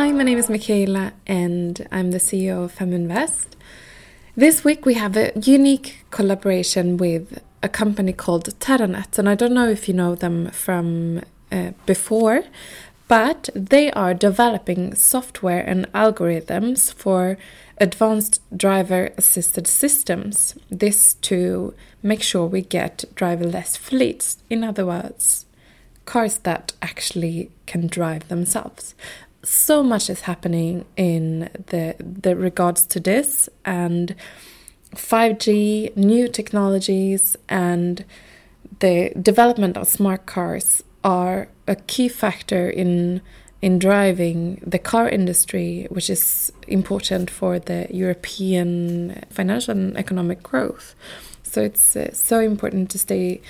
Hi, my name is Michaela and I'm the CEO of Feminvest. This week we have a unique collaboration with a company called Terranet, and I don't know if you know them from uh, before, but they are developing software and algorithms for advanced driver assisted systems. This to make sure we get driverless fleets. In other words, cars that actually can drive themselves. So much is happening in the the regards to this and 5G, new technologies and the development of smart cars are a key factor in in driving the car industry, which is important for the European financial and economic growth. So it's uh, so important to stay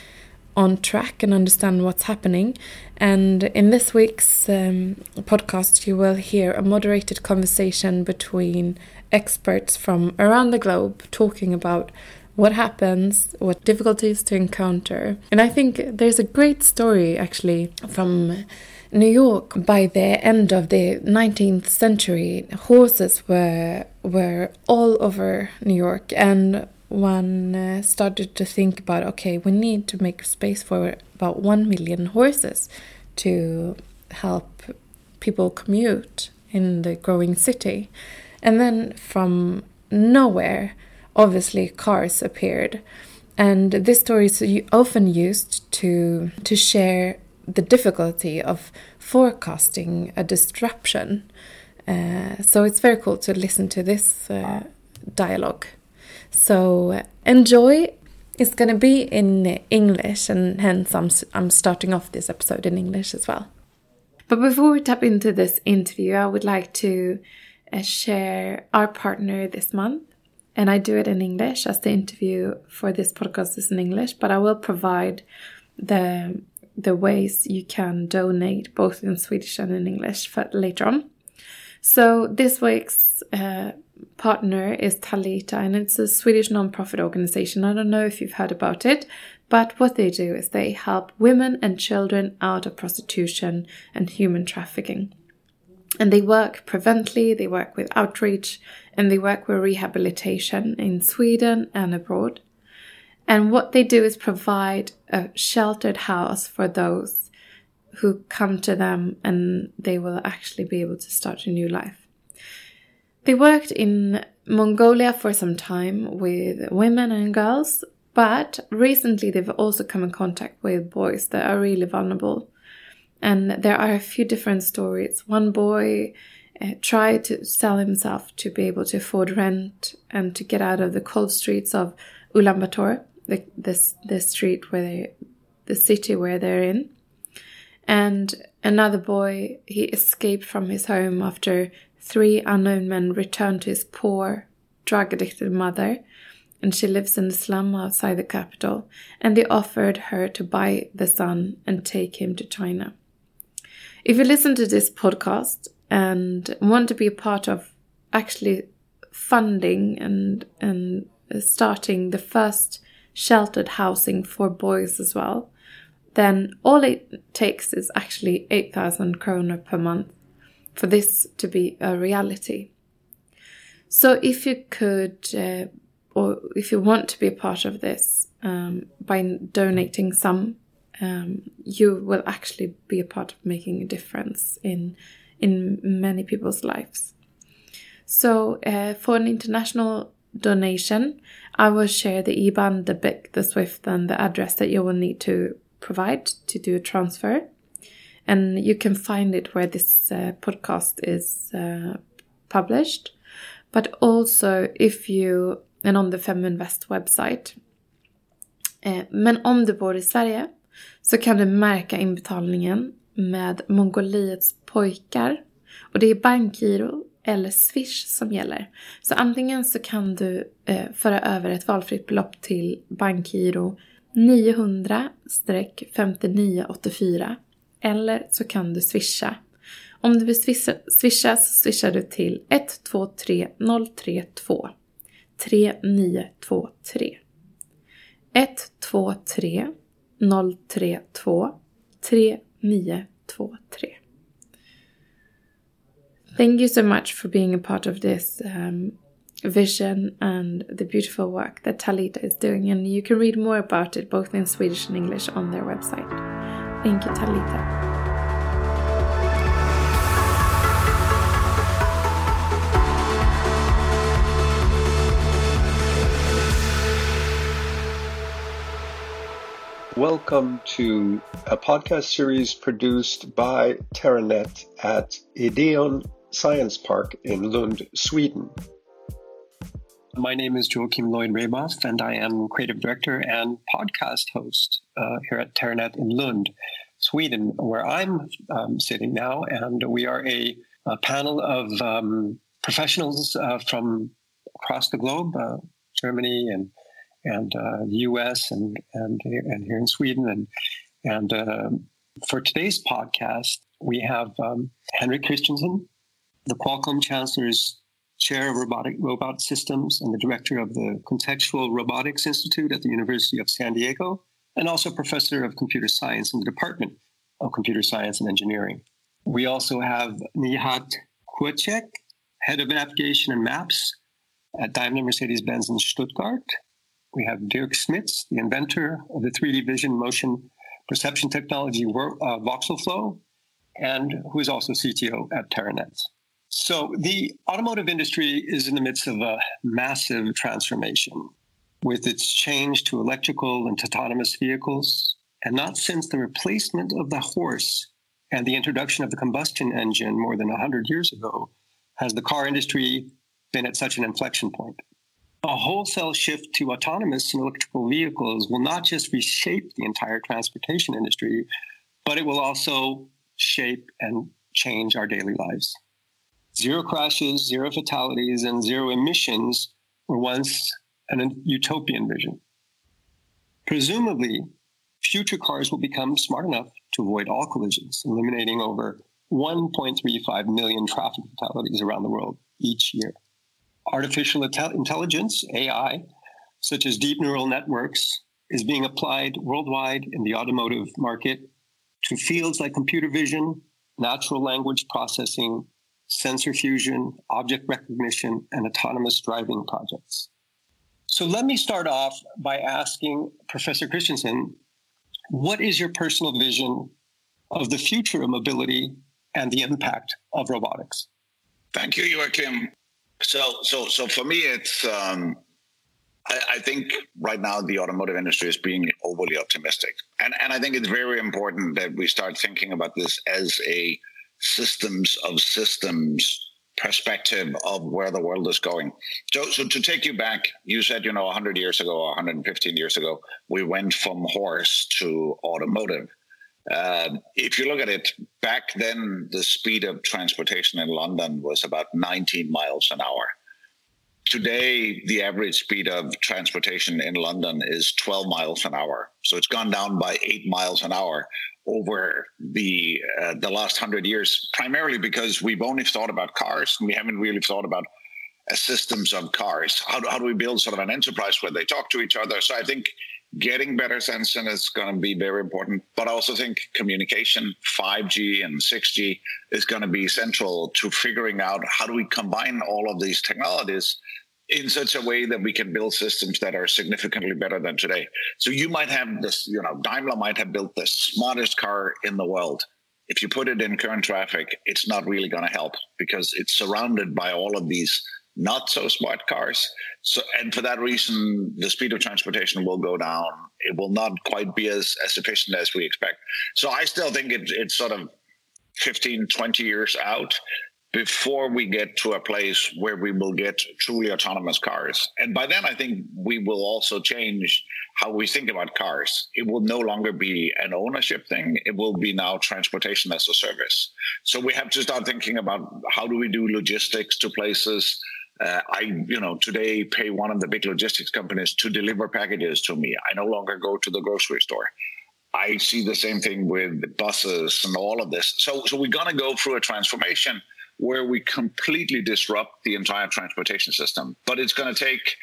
on track and understand what's happening. And in this week's um, podcast, you will hear a moderated conversation between experts from around the globe talking about what happens, what difficulties to encounter. And I think there's a great story actually from New York by the end of the 19th century. Horses were were all over New York and one uh, started to think about okay, we need to make space for about 1 million horses to help people commute in the growing city. And then from nowhere, obviously cars appeared. And this story is often used to to share the difficulty of forecasting a disruption. Uh, so it's very cool to listen to this uh, dialogue. So enjoy. It's going to be in English, and hence I'm, I'm starting off this episode in English as well. But before we tap into this interview, I would like to uh, share our partner this month. And I do it in English as the interview for this podcast is in English, but I will provide the the ways you can donate both in Swedish and in English for later on. So this week's uh, partner is Talita, and it's a Swedish non-profit organization. I don't know if you've heard about it, but what they do is they help women and children out of prostitution and human trafficking. And they work prevently, they work with outreach, and they work with rehabilitation in Sweden and abroad. And what they do is provide a sheltered house for those who come to them and they will actually be able to start a new life. They worked in Mongolia for some time with women and girls, but recently they've also come in contact with boys that are really vulnerable. And there are a few different stories. One boy uh, tried to sell himself to be able to afford rent and to get out of the cold streets of Ulaanbaatar the the, street where they, the city where they're in. And another boy, he escaped from his home after three unknown men returned to his poor, drug addicted mother, and she lives in the slum outside the capital. And they offered her to buy the son and take him to China. If you listen to this podcast and want to be a part of actually funding and and starting the first sheltered housing for boys as well, then all it takes is actually 8,000 kroner per month for this to be a reality. So if you could, uh, or if you want to be a part of this um, by donating some, um, you will actually be a part of making a difference in in many people's lives. So uh, for an international donation, I will share the IBAN, the BIC, the SWIFT, and the address that you will need to provide to do a transfer. And you can find it where this uh, podcast is uh, published. But also if you, and on the Feminvest website. Eh, men om du bor i Sverige så kan du märka inbetalningen med Mongoliets pojkar. Och det är bankgiro eller Swish som gäller. Så antingen så kan du eh, föra över ett valfritt belopp till bankgiro 900-5984 eller så kan du swisha. Om du vill swisha, swisha så swishar du till 123 032 3923 123 032 3923 Thank you so much for being a part of this um, vision and the beautiful work that Talita is doing. And you can read more about it both in Swedish and English on their website. Thank you, Talita. Welcome to a podcast series produced by Terranet at Ideon Science Park in Lund, Sweden. My name is Joachim Lloyd Reboff, and I am creative director and podcast host uh, here at Terranet in Lund, Sweden, where I'm um, sitting now. And we are a, a panel of um, professionals uh, from across the globe, uh, Germany and and uh, the U.S. and and and here in Sweden. And and uh, for today's podcast, we have um, Henrik Christensen, the Qualcomm Chancellor's Chair of Robotic Robot Systems and the Director of the Contextual Robotics Institute at the University of San Diego, and also Professor of Computer Science in the Department of Computer Science and Engineering. We also have Nihat Kucek, Head of Navigation and Maps at Daimler Mercedes-Benz in Stuttgart, we have Dirk Smits, the inventor of the 3D vision motion perception technology uh, VoxelFlow, and who is also CTO at Terranet. So the automotive industry is in the midst of a massive transformation with its change to electrical and autonomous vehicles. And not since the replacement of the horse and the introduction of the combustion engine more than 100 years ago has the car industry been at such an inflection point a wholesale shift to autonomous and electrical vehicles will not just reshape the entire transportation industry, but it will also shape and change our daily lives. Zero crashes, zero fatalities, and zero emissions were once an utopian vision. Presumably, future cars will become smart enough to avoid all collisions, eliminating over 1.35 million traffic fatalities around the world each year artificial intelligence, AI, such as deep neural networks, is being applied worldwide in the automotive market to fields like computer vision, natural language processing, sensor fusion, object recognition, and autonomous driving projects. So let me start off by asking Professor Christensen, what is your personal vision of the future of mobility and the impact of robotics? Thank you, Joachim. So, so, so for me, it's. Um, I, I, think right now the automotive industry is being overly optimistic, and and I think it's very important that we start thinking about this as a systems of systems perspective of where the world is going. So, so to take you back, you said you know 100 years ago, 115 years ago, we went from horse to automotive. Uh, if you look at it, back then the speed of transportation in London was about 19 miles an hour. Today, the average speed of transportation in London is 12 miles an hour. So it's gone down by eight miles an hour over the uh, the last hundred years, primarily because we've only thought about cars and we haven't really thought about uh, systems of cars. How do, how do we build sort of an enterprise where they talk to each other? So I think getting better sensing is going to be very important. But I also think communication, 5G and 6G, is going to be central to figuring out how do we combine all of these technologies in such a way that we can build systems that are significantly better than today. So you might have this, you know, Daimler might have built the smartest car in the world. If you put it in current traffic, it's not really going to help because it's surrounded by all of these not so smart cars. So, and for that reason, the speed of transportation will go down. It will not quite be as, as efficient as we expect. So I still think it, it's sort of 15, 20 years out before we get to a place where we will get truly autonomous cars. And by then, I think we will also change how we think about cars. It will no longer be an ownership thing. It will be now transportation as a service. So we have to start thinking about how do we do logistics to places uh, I, you know, today pay one of the big logistics companies to deliver packages to me. I no longer go to the grocery store. I see the same thing with buses and all of this. So, so we're going to go through a transformation where we completely disrupt the entire transportation system. But it's going to take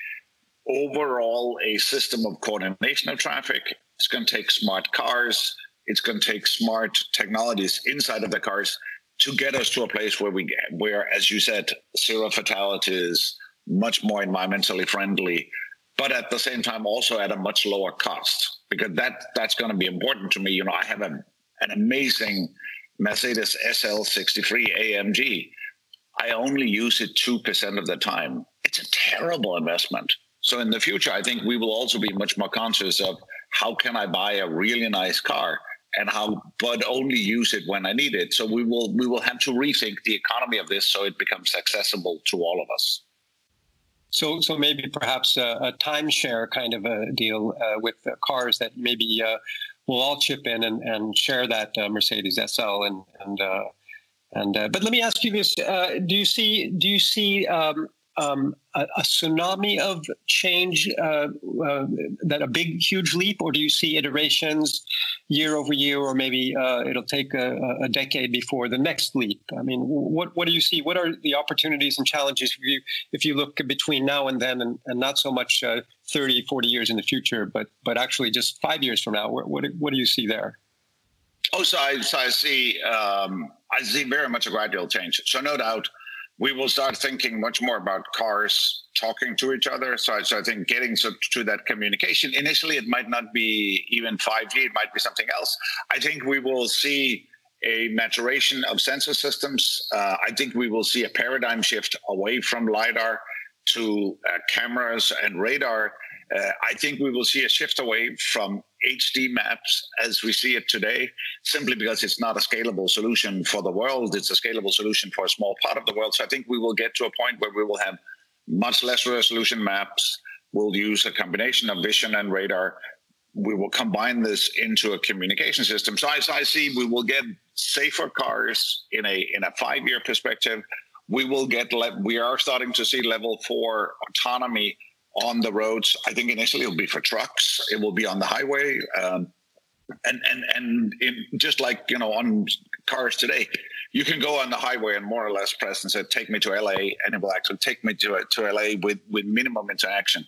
overall a system of coordination of traffic. It's going to take smart cars. It's going to take smart technologies inside of the cars to get us to a place where we get, where, as you said, zero fatalities, much more environmentally friendly, but at the same time also at a much lower cost because that that's going to be important to me. You know, I have a, an amazing Mercedes SL63 AMG. I only use it 2% of the time. It's a terrible investment. So in the future, I think we will also be much more conscious of how can I buy a really nice car and how but only use it when I need it. So we will we will have to rethink the economy of this so it becomes accessible to all of us. So, so maybe perhaps a, a timeshare kind of a deal uh, with cars that maybe uh, we'll all chip in and, and share that uh, Mercedes SL and and uh, and. Uh, but let me ask you this: uh, Do you see do you see um, um, a, a, tsunami of change, uh, uh, that a big, huge leap, or do you see iterations year over year, or maybe uh, it'll take a, a, decade before the next leap? I mean, what what do you see? What are the opportunities and challenges if you if you look between now and then, and, and not so much uh, 30, 40 years in the future, but but actually just five years from now? What what, what do you see there? Oh, so I, so I see um, I see very much a gradual change. So no doubt we will start thinking much more about cars talking to each other. So, so I think getting to, to, that communication, initially, it might not be even 5G, it might be something else. I think we will see a maturation of sensor systems. Uh, I think we will see a paradigm shift away from LiDAR to uh, cameras and radar. Uh, I think we will see a shift away from HD maps as we see it today, simply because it's not a scalable solution for the world. It's a scalable solution for a small part of the world. So I think we will get to a point where we will have much less resolution maps. We'll use a combination of vision and radar. We will combine this into a communication system. So as I see, we will get safer cars in a in a five year perspective. We will get. We are starting to see level four autonomy on the roads. I think initially it'll be for trucks. It will be on the highway. Um, and and and just like you know on cars today, you can go on the highway and more or less press and say, "Take me to LA," and it will actually take me to to LA with with minimum interaction.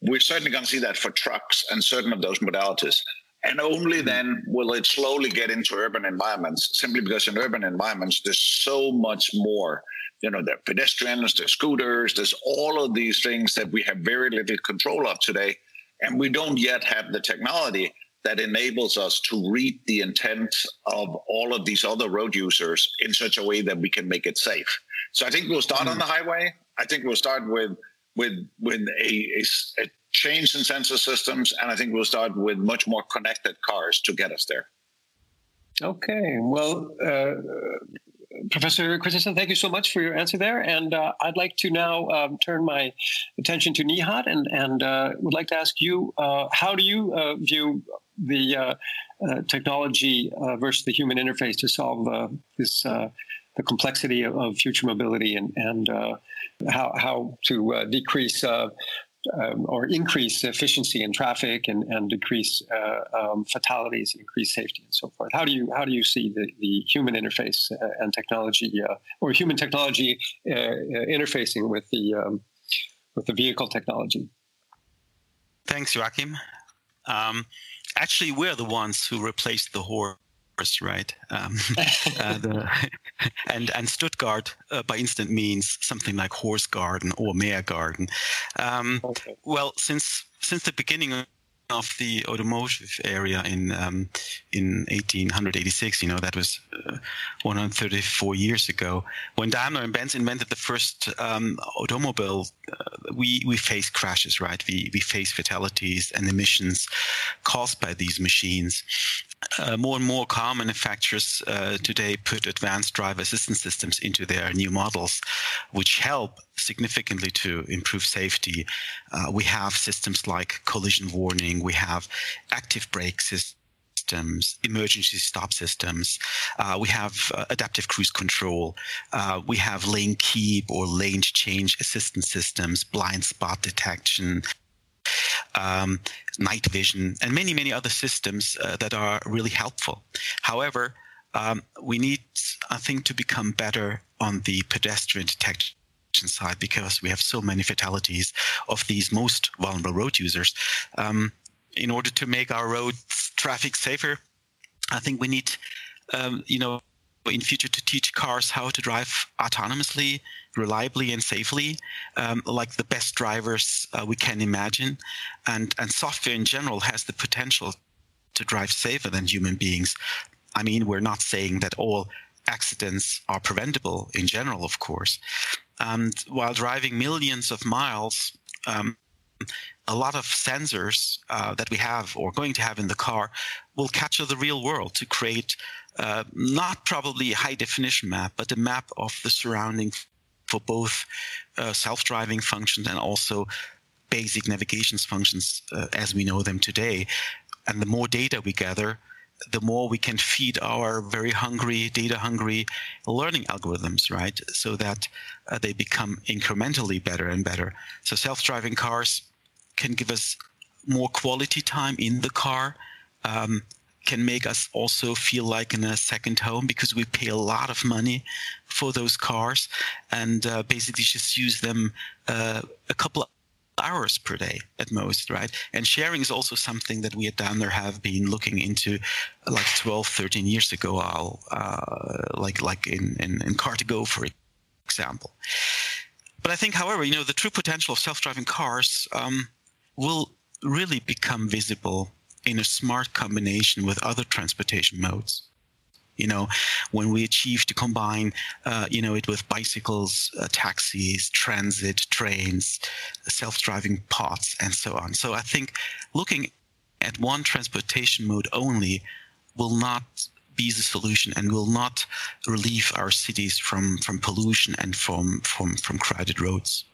We're certainly going to see that for trucks and certain of those modalities. And only then will it slowly get into urban environments, simply because in urban environments, there's so much more you know, there are pedestrians, there's scooters, there's all of these things that we have very little control of today. And we don't yet have the technology that enables us to read the intent of all of these other road users in such a way that we can make it safe. So I think we'll start mm-hmm. on the highway. I think we'll start with with with a, a, a change in sensor systems, and I think we'll start with much more connected cars to get us there. Okay, well, uh, Professor Christensen, thank you so much for your answer there. And uh, I'd like to now um, turn my attention to Nihat and, and uh, would like to ask you uh, how do you uh, view the uh, technology versus the human interface to solve this the complexity of, of, future mobility and, and how, how to decrease um, or increase efficiency in traffic and, and decrease uh, um, fatalities, increase safety, and so forth. How do you how do you see the, the human interface uh, and technology, uh, or human technology uh, uh, interfacing with the um, with the vehicle technology? Thanks, Joachim. Um, actually, we're the ones who replaced the horse right? Um, uh, the, and and Stuttgart uh, by instant means something like horse garden or mare garden. Um, okay. Well, since since the beginning of the automotive area in um, in 1886. You know that was uh, 134 years ago when Daimler and Benz invented the first um, automobile. Uh, we we face crashes, right? We we face fatalities and emissions caused by these machines. Uh, more and more car manufacturers uh, today put advanced driver assistance systems into their new models, which help significantly to improve safety. Uh, we have systems like collision warning, we have active brake systems emergency stop systems. Uh, we have uh, adaptive cruise control. Uh, we have lane keep or lane change assistance systems, blind spot detection, um, night vision, and many, many other systems uh, that are really helpful. However, um, we need, I think, to become better on the pedestrian detection side because we have so many fatalities of these most vulnerable road users. Um, in order to make our road traffic safer, I think we need, um, you know, in future to teach cars how to drive autonomously, reliably, and safely, um, like the best drivers uh, we can imagine. And, and software in general has the potential to drive safer than human beings. I mean, we're not saying that all accidents are preventable in general, of course. And while driving millions of miles, um, a lot of sensors uh, that we have or going to have in the car will capture the real world to create uh, not probably a high definition map, but a map of the surrounding for both uh, self-driving functions and also basic navigations functions uh, as we know them today. And the more data we gather, the more we can feed our very hungry, data hungry learning algorithms, right? So that uh, they become incrementally better and better. So self driving cars can give us more quality time in the car, um, can make us also feel like in a second home because we pay a lot of money for those cars and uh, basically just use them uh, a couple of hours per day at most, right? And sharing is also something that we at Daimler have been looking into like 12, 13 years ago, I'll, uh, like, like in, in, in Car2Go, for example. But I think, however, you know, the true potential of self-driving cars um, will really become visible in a smart combination with other transportation modes you know, when we achieve to combine, uh, you know, it with bicycles, uh, taxis, transit, trains, self-driving pods, and so on. So I think looking at one transportation mode only will not be the solution and will not relieve our cities from, from pollution and from, from, from crowded roads.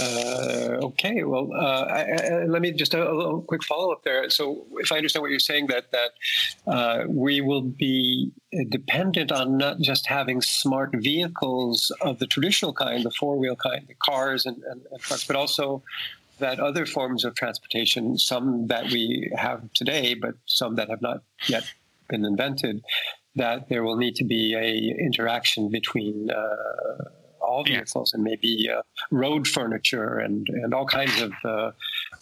Uh, okay, well, uh, I, I, let me just a, a little quick follow up there. So, if I understand what you're saying, that that uh, we will be dependent on not just having smart vehicles of the traditional kind, the four wheel kind, the cars and, and, and trucks, but also that other forms of transportation, some that we have today, but some that have not yet been invented, that there will need to be a interaction between uh, all vehicles and maybe uh, road furniture and, and all kinds of uh,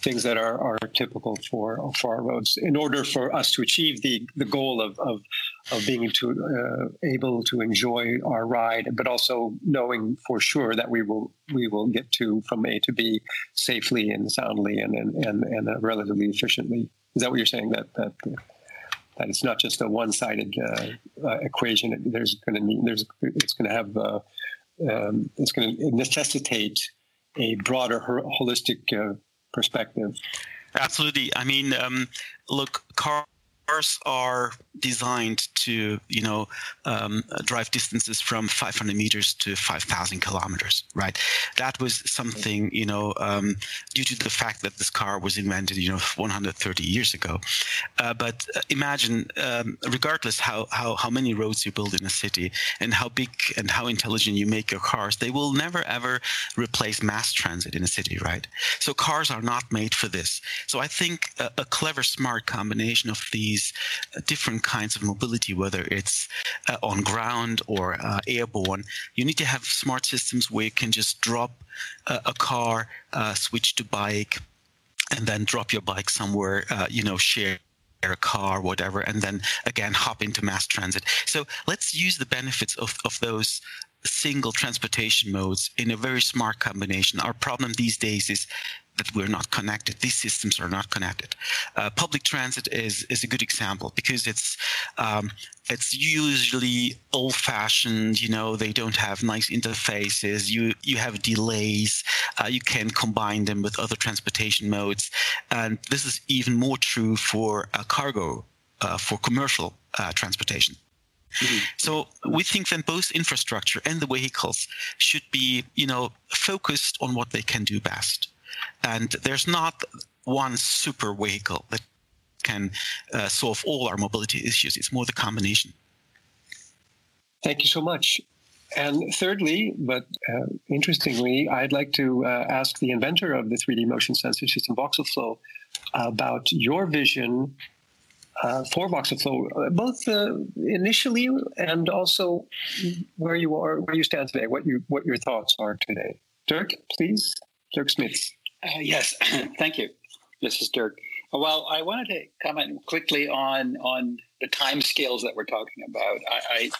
things that are, are typical for for our roads in order for us to achieve the, the goal of, of, of being to, uh, able to enjoy our ride, but also knowing for sure that we will we will get to from A to B safely and soundly and and, and, and relatively efficiently. Is that what you're saying? That that that it's not just a one-sided uh, uh, equation. There's going to there's it's going to have uh, um, it's going to necessitate a broader holistic uh, perspective. Absolutely. I mean, um, look, car cars are designed to, you know, um, drive distances from 500 meters to 5,000 kilometers, right? That was something, you know, um, due to the fact that this car was invented, you know, 130 years ago. Uh, but uh, imagine, um, regardless how, how, how many roads you build in a city and how big and how intelligent you make your cars, they will never ever replace mass transit in a city, right? So cars are not made for this. So I think a, a clever, smart combination of these these uh, different kinds of mobility, whether it's uh, on ground or uh, airborne, you need to have smart systems where you can just drop uh, a car, uh, switch to bike, and then drop your bike somewhere, uh, you know, share a car, whatever, and then again hop into mass transit. So let's use the benefits of, of those single transportation modes in a very smart combination. Our problem these days is that we're not connected. These systems are not connected. Uh, public transit is is a good example because it's um, it's usually old-fashioned. You know, they don't have nice interfaces. You you have delays. Uh, you can combine them with other transportation modes, and this is even more true for uh, cargo, uh, for commercial uh, transportation. Mm-hmm. So we think that both infrastructure and the vehicles should be, you know, focused on what they can do best. And there's not one super vehicle that can uh, solve all our mobility issues. It's more the combination. Thank you so much. And thirdly, but uh, interestingly, I'd like to uh, ask the inventor of the 3D motion sensor system, VoxelFlow, about your vision uh, for VoxelFlow, uh, both uh, initially and also where you are, where you stand today, what you what your thoughts are today. Dirk, please, Dirk Smits. Uh, yes, thank you. Mrs. Dirk. Well, I wanted to comment quickly on on the time scales that we're talking about. I, I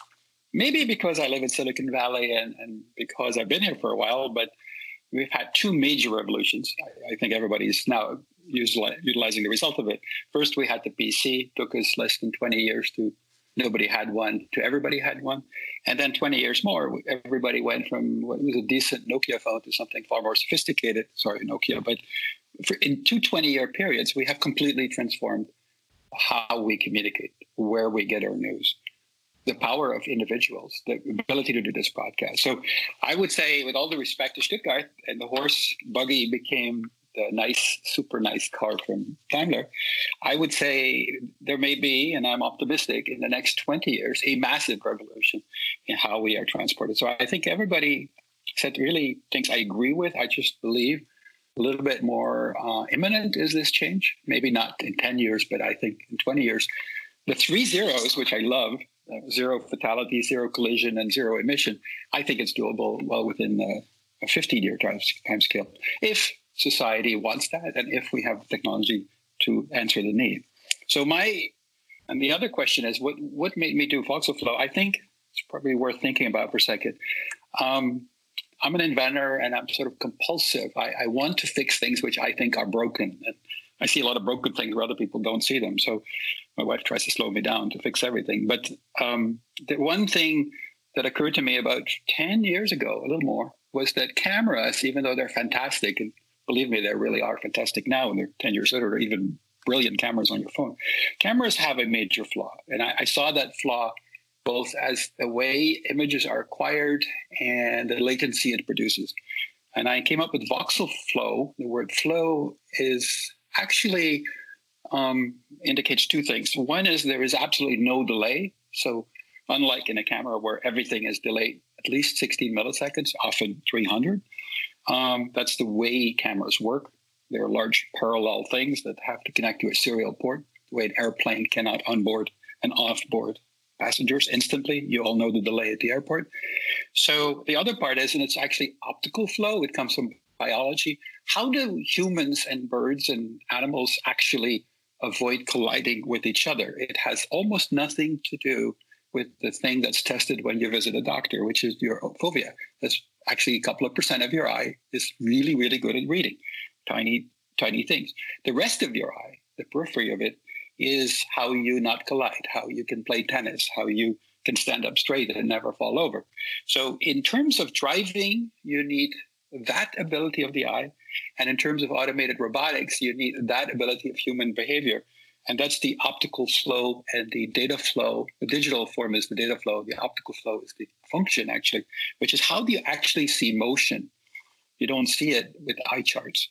maybe because I live in Silicon Valley and, and because I've been here for a while, but we've had two major revolutions. I, I think everybody's now utilizing the result of it. First, we had the PC, took us less than 20 years to nobody had one to everybody had one. And then 20 years more, everybody went from what was a decent Nokia phone to something far more sophisticated. Sorry, Nokia. But for, in two 20 year periods, we have completely transformed how we communicate, where we get our news, the power of individuals, the ability to do this podcast. So I would say, with all the respect to Stuttgart, and the horse buggy became the nice, super nice car from Daimler, I would say there may be, and I'm optimistic, in the next 20 years, a massive revolution in how we are transported. So I think everybody said really things I agree with. I just believe a little bit more uh, imminent is this change. Maybe not in 10 years, but I think in 20 years. The three zeros, which I love, uh, zero fatality, zero collision, and zero emission, I think it's doable well within the, a 15 year time, time scale. If society wants that and if we have technology to answer the need. So my and the other question is what what made me do VoxelFlow? I think it's probably worth thinking about for a second. Um, I'm an inventor and I'm sort of compulsive. I, I, want to fix things which I think are broken. And I see a lot of broken things where other people don't see them. So my wife tries to slow me down to fix everything. But um, the one thing that occurred to me about 10 years ago, a little more, was that cameras, even though they're fantastic and believe me, they really are fantastic now, and they're 10 years later, even brilliant cameras on your phone. Cameras have a major flaw, and I, I saw that flaw both as the way images are acquired and the latency it produces. And I came up with voxel flow. The word flow is actually um, indicates two things. One is there is absolutely no delay. So unlike in a camera where everything is delayed at least 16 milliseconds, often 300, um, that's the way cameras work. They're large parallel things that have to connect to a serial port, the way an airplane cannot onboard and offboard passengers instantly. You all know the delay at the airport. So the other part is, and it's actually optical flow, it comes from biology. How do humans and birds and animals actually avoid colliding with each other? It has almost nothing to do with the thing that's tested when you visit a doctor, which is your fovea. That's actually a couple of percent of your eye is really, really good at reading tiny, tiny things. The rest of your eye, the periphery of it, is how you not collide, how you can play tennis, how you can stand up straight and never fall over. So, in terms of driving, you need that ability of the eye. And in terms of automated robotics, you need that ability of human behavior. And that's the optical flow and the data flow. The digital form is the data flow. The optical flow is the function, actually, which is how do you actually see motion? You don't see it with eye charts.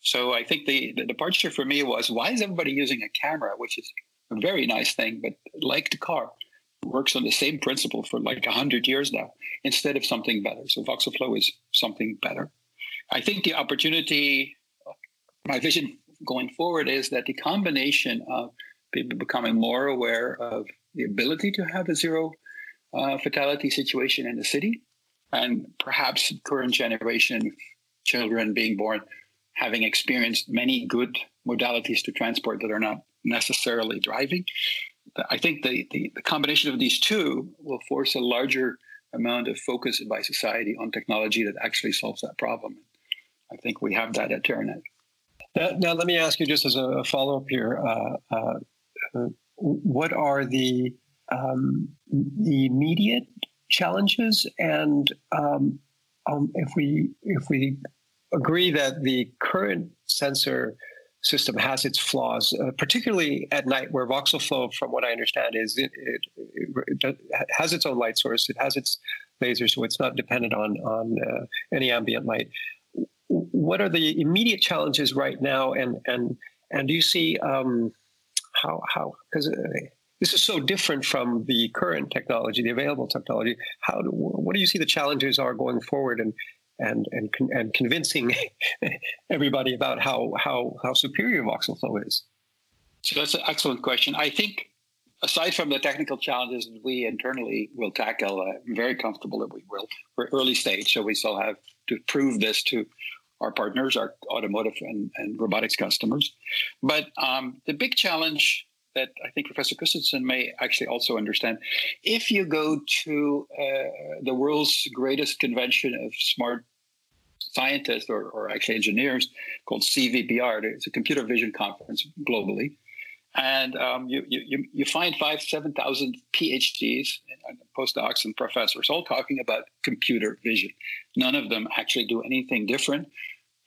So I think the, the departure for me was why is everybody using a camera, which is a very nice thing, but like the car, works on the same principle for like 100 years now, instead of something better. So voxel flow is something better. I think the opportunity, my vision going forward is that the combination of people becoming more aware of the ability to have a zero uh, fatality situation in the city, and perhaps current generation children being born having experienced many good modalities to transport that are not necessarily driving. I think the, the, the combination of these two will force a larger amount of focus by society on technology that actually solves that problem. I think we have that at Terranet. Now, now, let me ask you just as a follow up here uh, uh, what are the, um, the immediate challenges? And um, um, if, we, if we agree that the current sensor system has its flaws, uh, particularly at night, where VoxelFlow, from what I understand, is it, it, it, has its own light source, it has its laser, so it's not dependent on on uh, any ambient light what are the immediate challenges right now, and and and do you see um, how how because uh, this is so different from the current technology, the available technology. How do, what do you see the challenges are going forward, and and and and convincing everybody about how how how superior VoxelFlow is? So that's an excellent question. I think aside from the technical challenges we internally will tackle, uh, I'm very comfortable that we will. We're early stage, so we still have to prove this to our partners, our automotive and, and robotics customers. But um, the big challenge that I think Professor Christensen may actually also understand. If you go to uh, the world's greatest convention of smart scientists or, or actually engineers called CVPR, it's a computer vision conference globally. And um, you, you, you find five, 7,000 PhDs, and postdocs, and professors all talking about computer vision. None of them actually do anything different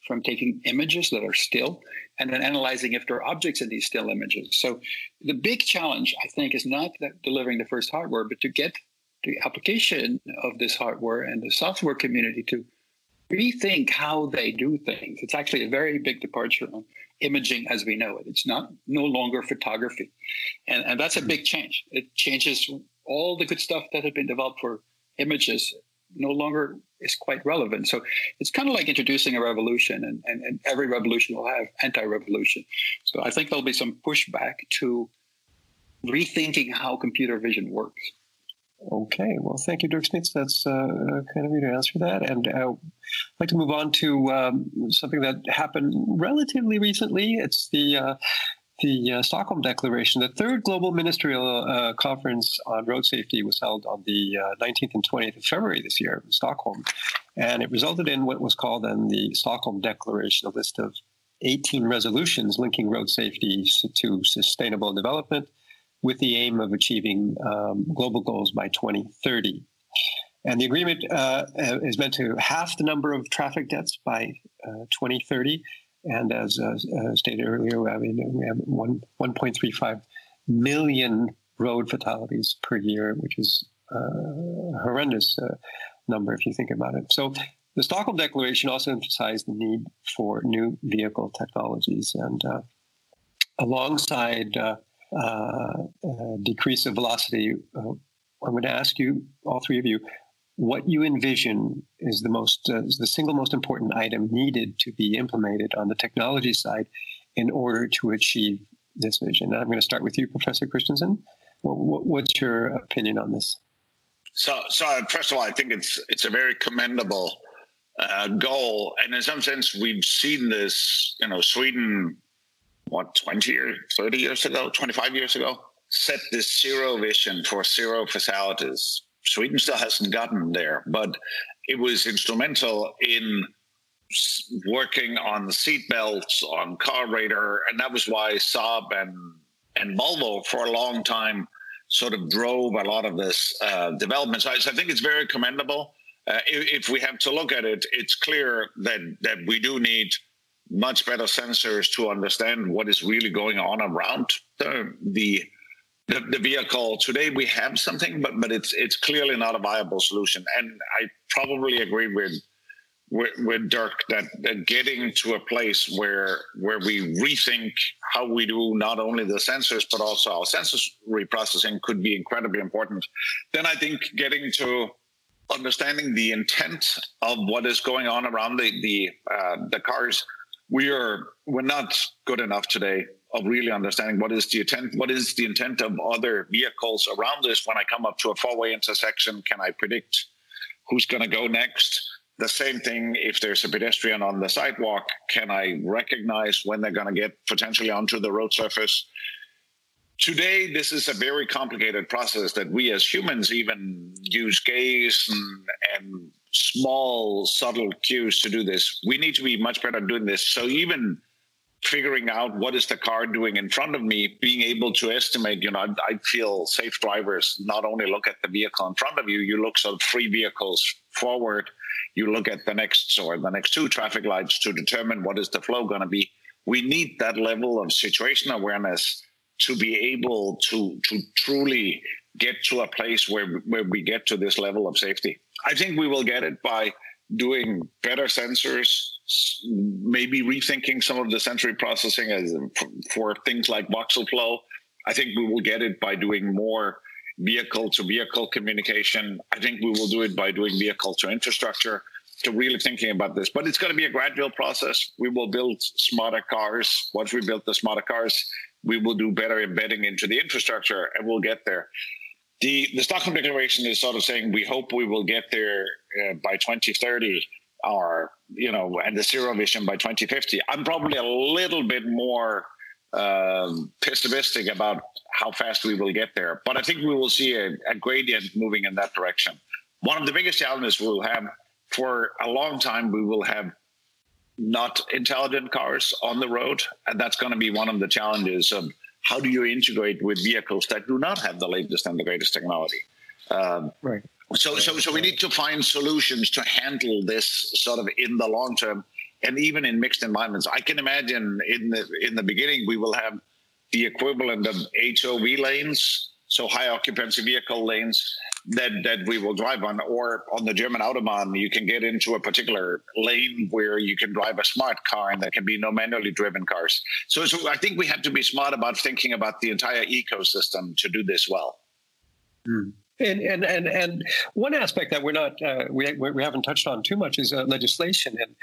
from taking images that are still and then analyzing if there are objects in these still images. So the big challenge, I think, is not delivering the first hardware, but to get the application of this hardware and the software community to rethink how they do things. It's actually a very big departure imaging as we know it. It's not no longer photography. And, and that's a hmm. big change. It changes all the good stuff that had been developed for images no longer is quite relevant. So it's kind of like introducing a revolution, and, and, and every revolution will have anti revolution. So I think there'll be some pushback to rethinking how computer vision works. Okay, well, thank you, Dirk Smits. That's uh, kind of you to answer that. And uh, I'd like to move on to um, something that happened relatively recently. It's the uh, the uh, Stockholm Declaration, the third global ministerial uh, conference on road safety, was held on the uh, 19th and 20th of February this year in Stockholm. And it resulted in what was called then the Stockholm Declaration, a list of 18 resolutions linking road safety to sustainable development with the aim of achieving um, global goals by 2030. And the agreement uh, is meant to halve the number of traffic deaths by uh, 2030 and as uh, uh, stated earlier, I mean, we have one, 1.35 million road fatalities per year, which is a horrendous uh, number if you think about it. So the Stockholm Declaration also emphasized the need for new vehicle technologies and uh, alongside uh, uh, decrease of velocity, I'm going to ask you, all three of you, what you envision is the most uh, is the single most important item needed to be implemented on the technology side in order to achieve this vision. I'm going to start with you, Professor Christensen. What's your opinion on this? So, so first of all, I think it's it's a very commendable uh, goal, and in some sense, we've seen this. You know, Sweden, what twenty or thirty years ago, twenty five years ago, set this zero vision for zero fatalities Sweden still hasn't gotten there, but it was instrumental in working on the seat belts, on car radar, and that was why Saab and and Volvo for a long time sort of drove a lot of this uh, development. So I, so I, think it's very commendable. Uh, if, if, we have to look at it, it's clear that that we do need much better sensors to understand what is really going on around the, the the, the vehicle. Today we have something but but it's it's clearly not a viable solution. And i probably agree with with, with dirk that, that getting to a place where where we rethink how we do not only the sensors but also our sensory processing could be incredibly important. Then i think getting to understanding the intent of what is going on around the the uh, the cars we are we're not good enough today of really understanding what is the intent what is the intent of other vehicles around this when i come up to a four-way intersection. Can i predict who's going to go next? The same thing if there's a pedestrian on the sidewalk can i recognize when they're going to get potentially onto the road surface? Today this is a very complicated process that we as humans even use gaze and, and small subtle cues to do this we need to be much better at doing this so even figuring out what is the car doing in front of me, being able to estimate, you know, I, feel safe drivers not only look at the vehicle in front of you, you look sort of three vehicles forward, you look at the next or the next two traffic lights to determine what is the flow going to be. We need that level of situation awareness to be able to to truly get to a place where where we get to this level of safety. I think we will get it by doing better sensors, maybe rethinking some of the sensory processing as for things like voxel flow. I think we will get it by doing more vehicle to vehicle communication. I think we will do it by doing vehicle to infrastructure to really thinking about this. But it's going to be a gradual process. We will build smarter cars. Once we build the smarter cars, we will do better embedding into the infrastructure and we'll get there the the Stockholm Declaration is sort of saying we hope we will get there uh, by 2030 or you know and the zero vision by 2050 i'm probably a little bit more um, pessimistic about how fast we will get there. But I think we will see a, a gradient moving in that direction. One of the biggest challenges we'll have for a long time, we will have not intelligent cars on the road. And that's going to be one of the challenges of how do you integrate with vehicles that do not have the latest and the greatest technology. Um, right. So, so, so we need to find solutions to handle this sort of in the long term, and even in mixed environments. I can imagine in the in the beginning we will have the equivalent of HOV lanes, so high occupancy vehicle lanes that that we will drive on, or on the German autobahn, you can get into a particular lane where you can drive a smart car, and there can be no manually driven cars. So, so I think we have to be smart about thinking about the entire ecosystem to do this well. Hmm. And, and and and one aspect that we're not uh, we we haven't touched on too much is uh, legislation and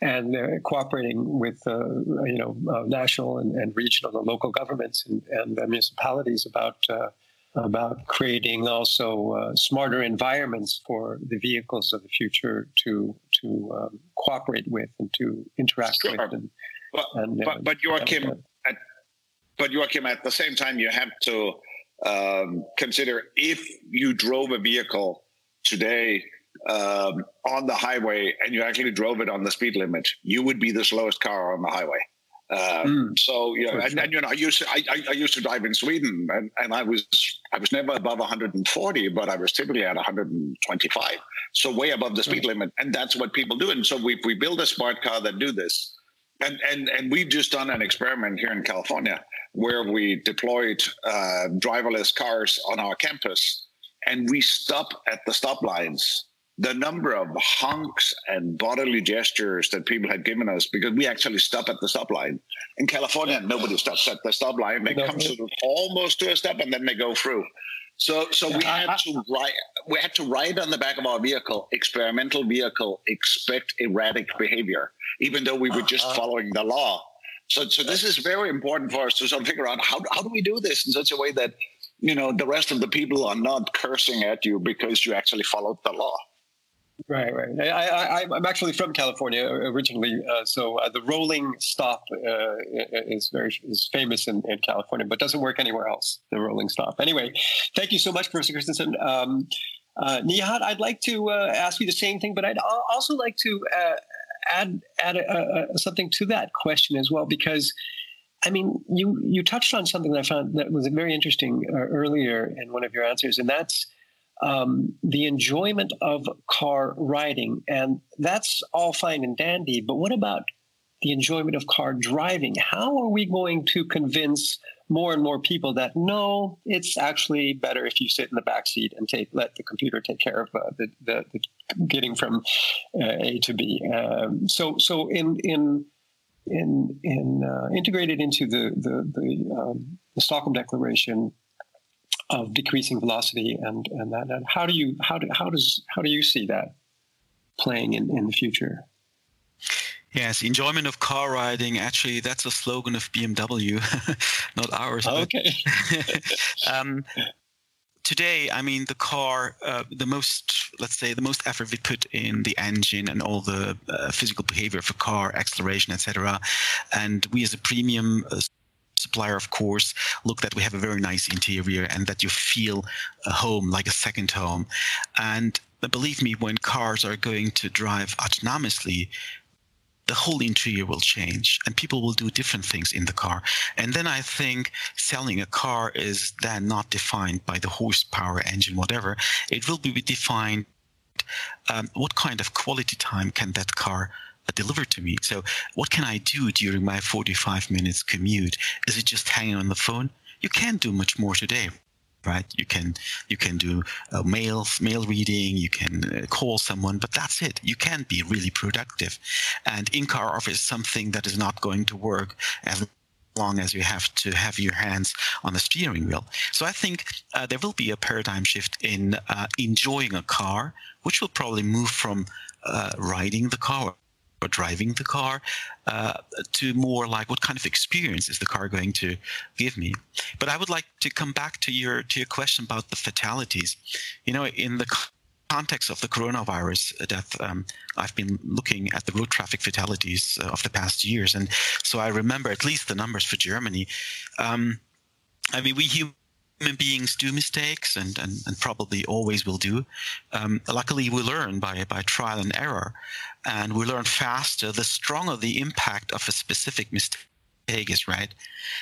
and uh, cooperating with uh, you know uh, national and, and, regional and local governments and, and municipalities about uh, about creating also smarter environments for the vehicles of the future to to um, cooperate with and to interact sure. with. And, but, and, but, but Joachim, at, but Joachim, at the same time, you have to um, consider if you drove a vehicle today um, on the highway and you actually drove it on the speed limit, you would be the slowest car on the highway. Uh, mm, so yeah, and, and, you know, I used to, I, I, used to drive in Sweden, and, and I was I was never above 140, but I was typically at 125, so way above the speed limit, and that's what people do. And so we we build a smart car that do this, and and and we've just done an experiment here in California where we deployed uh, driverless cars on our campus, and we stop at the stop lines. The number of honks and bodily gestures that people had given us because we actually stop at the stop line. In California, nobody stops at the stop line. They come to almost to a stop and then they go through. So, so we had to write. We had to write on the back of our vehicle, experimental vehicle, expect erratic behavior, even though we were just uh-huh. following the law. So, so this is very important for us to sort of figure out how, how do we do this in such a way that, you know, the rest of the people are not cursing at you because you actually followed the law. Right, right. I, I, am actually from California originally, uh, so uh, the rolling stop uh, is very is famous in, in, California, but doesn't work anywhere else. The rolling stop. Anyway, thank you so much, Professor Christensen. Um, uh, Nihat, I'd like to uh, ask you the same thing, but I'd also like to uh, add add a, a, something to that question as well because I mean you you touched on something that I found that was very interesting uh, earlier in one of your answers, and that's um, the enjoyment of car riding, and that's all fine and dandy. But what about the enjoyment of car driving? How are we going to convince more and more people that no, it's actually better if you sit in the back seat and take let the computer take care of uh, the, the, the, getting from uh, A to B. Um, so so in in in in uh, integrated into the the the, um, the, Stockholm Declaration of decreasing velocity and and that and how do you how do how does how do you see that playing in in the future? Yes, enjoyment of car riding. Actually, that's a slogan of BMW, not ours. okay. um, today, I mean, the car, uh, the most, let's say, the most effort we put in the engine and all the uh, physical behavior of a car, acceleration, etc. And we, as a premium uh, supplier, of course, look that we have a very nice interior and that you feel a home, like a second home. And believe me, when cars are going to drive autonomously, the whole interior will change and people will do different things in the car. And then I think selling a car is then not defined by the horsepower, engine, whatever. It will be defined um, what kind of quality time can that car uh, deliver to me. So, what can I do during my 45 minutes commute? Is it just hanging on the phone? You can't do much more today right? You can you can do uh, mail mail reading, you can uh, call someone, but that's it. You can't be really productive. And in-car office is something that is not going to work as long as you have to have your hands on the steering wheel. So I think uh, there will be a paradigm shift in uh, enjoying a car, which will probably move from uh, riding the car or driving the car uh, to more like what kind of experience is the car going to give me? But i would like to come back to your to your question about the fatalities. You know in the context of the coronavirus death, um, I've been looking at the road traffic fatalities uh, of the past years, and so I remember at least the numbers for Germany. Um, I mean, we human beings do mistakes, and, and, and probably always will do. Um, luckily, we learn by by trial and error, and we learn faster the stronger the impact of a specific mistake is. Right.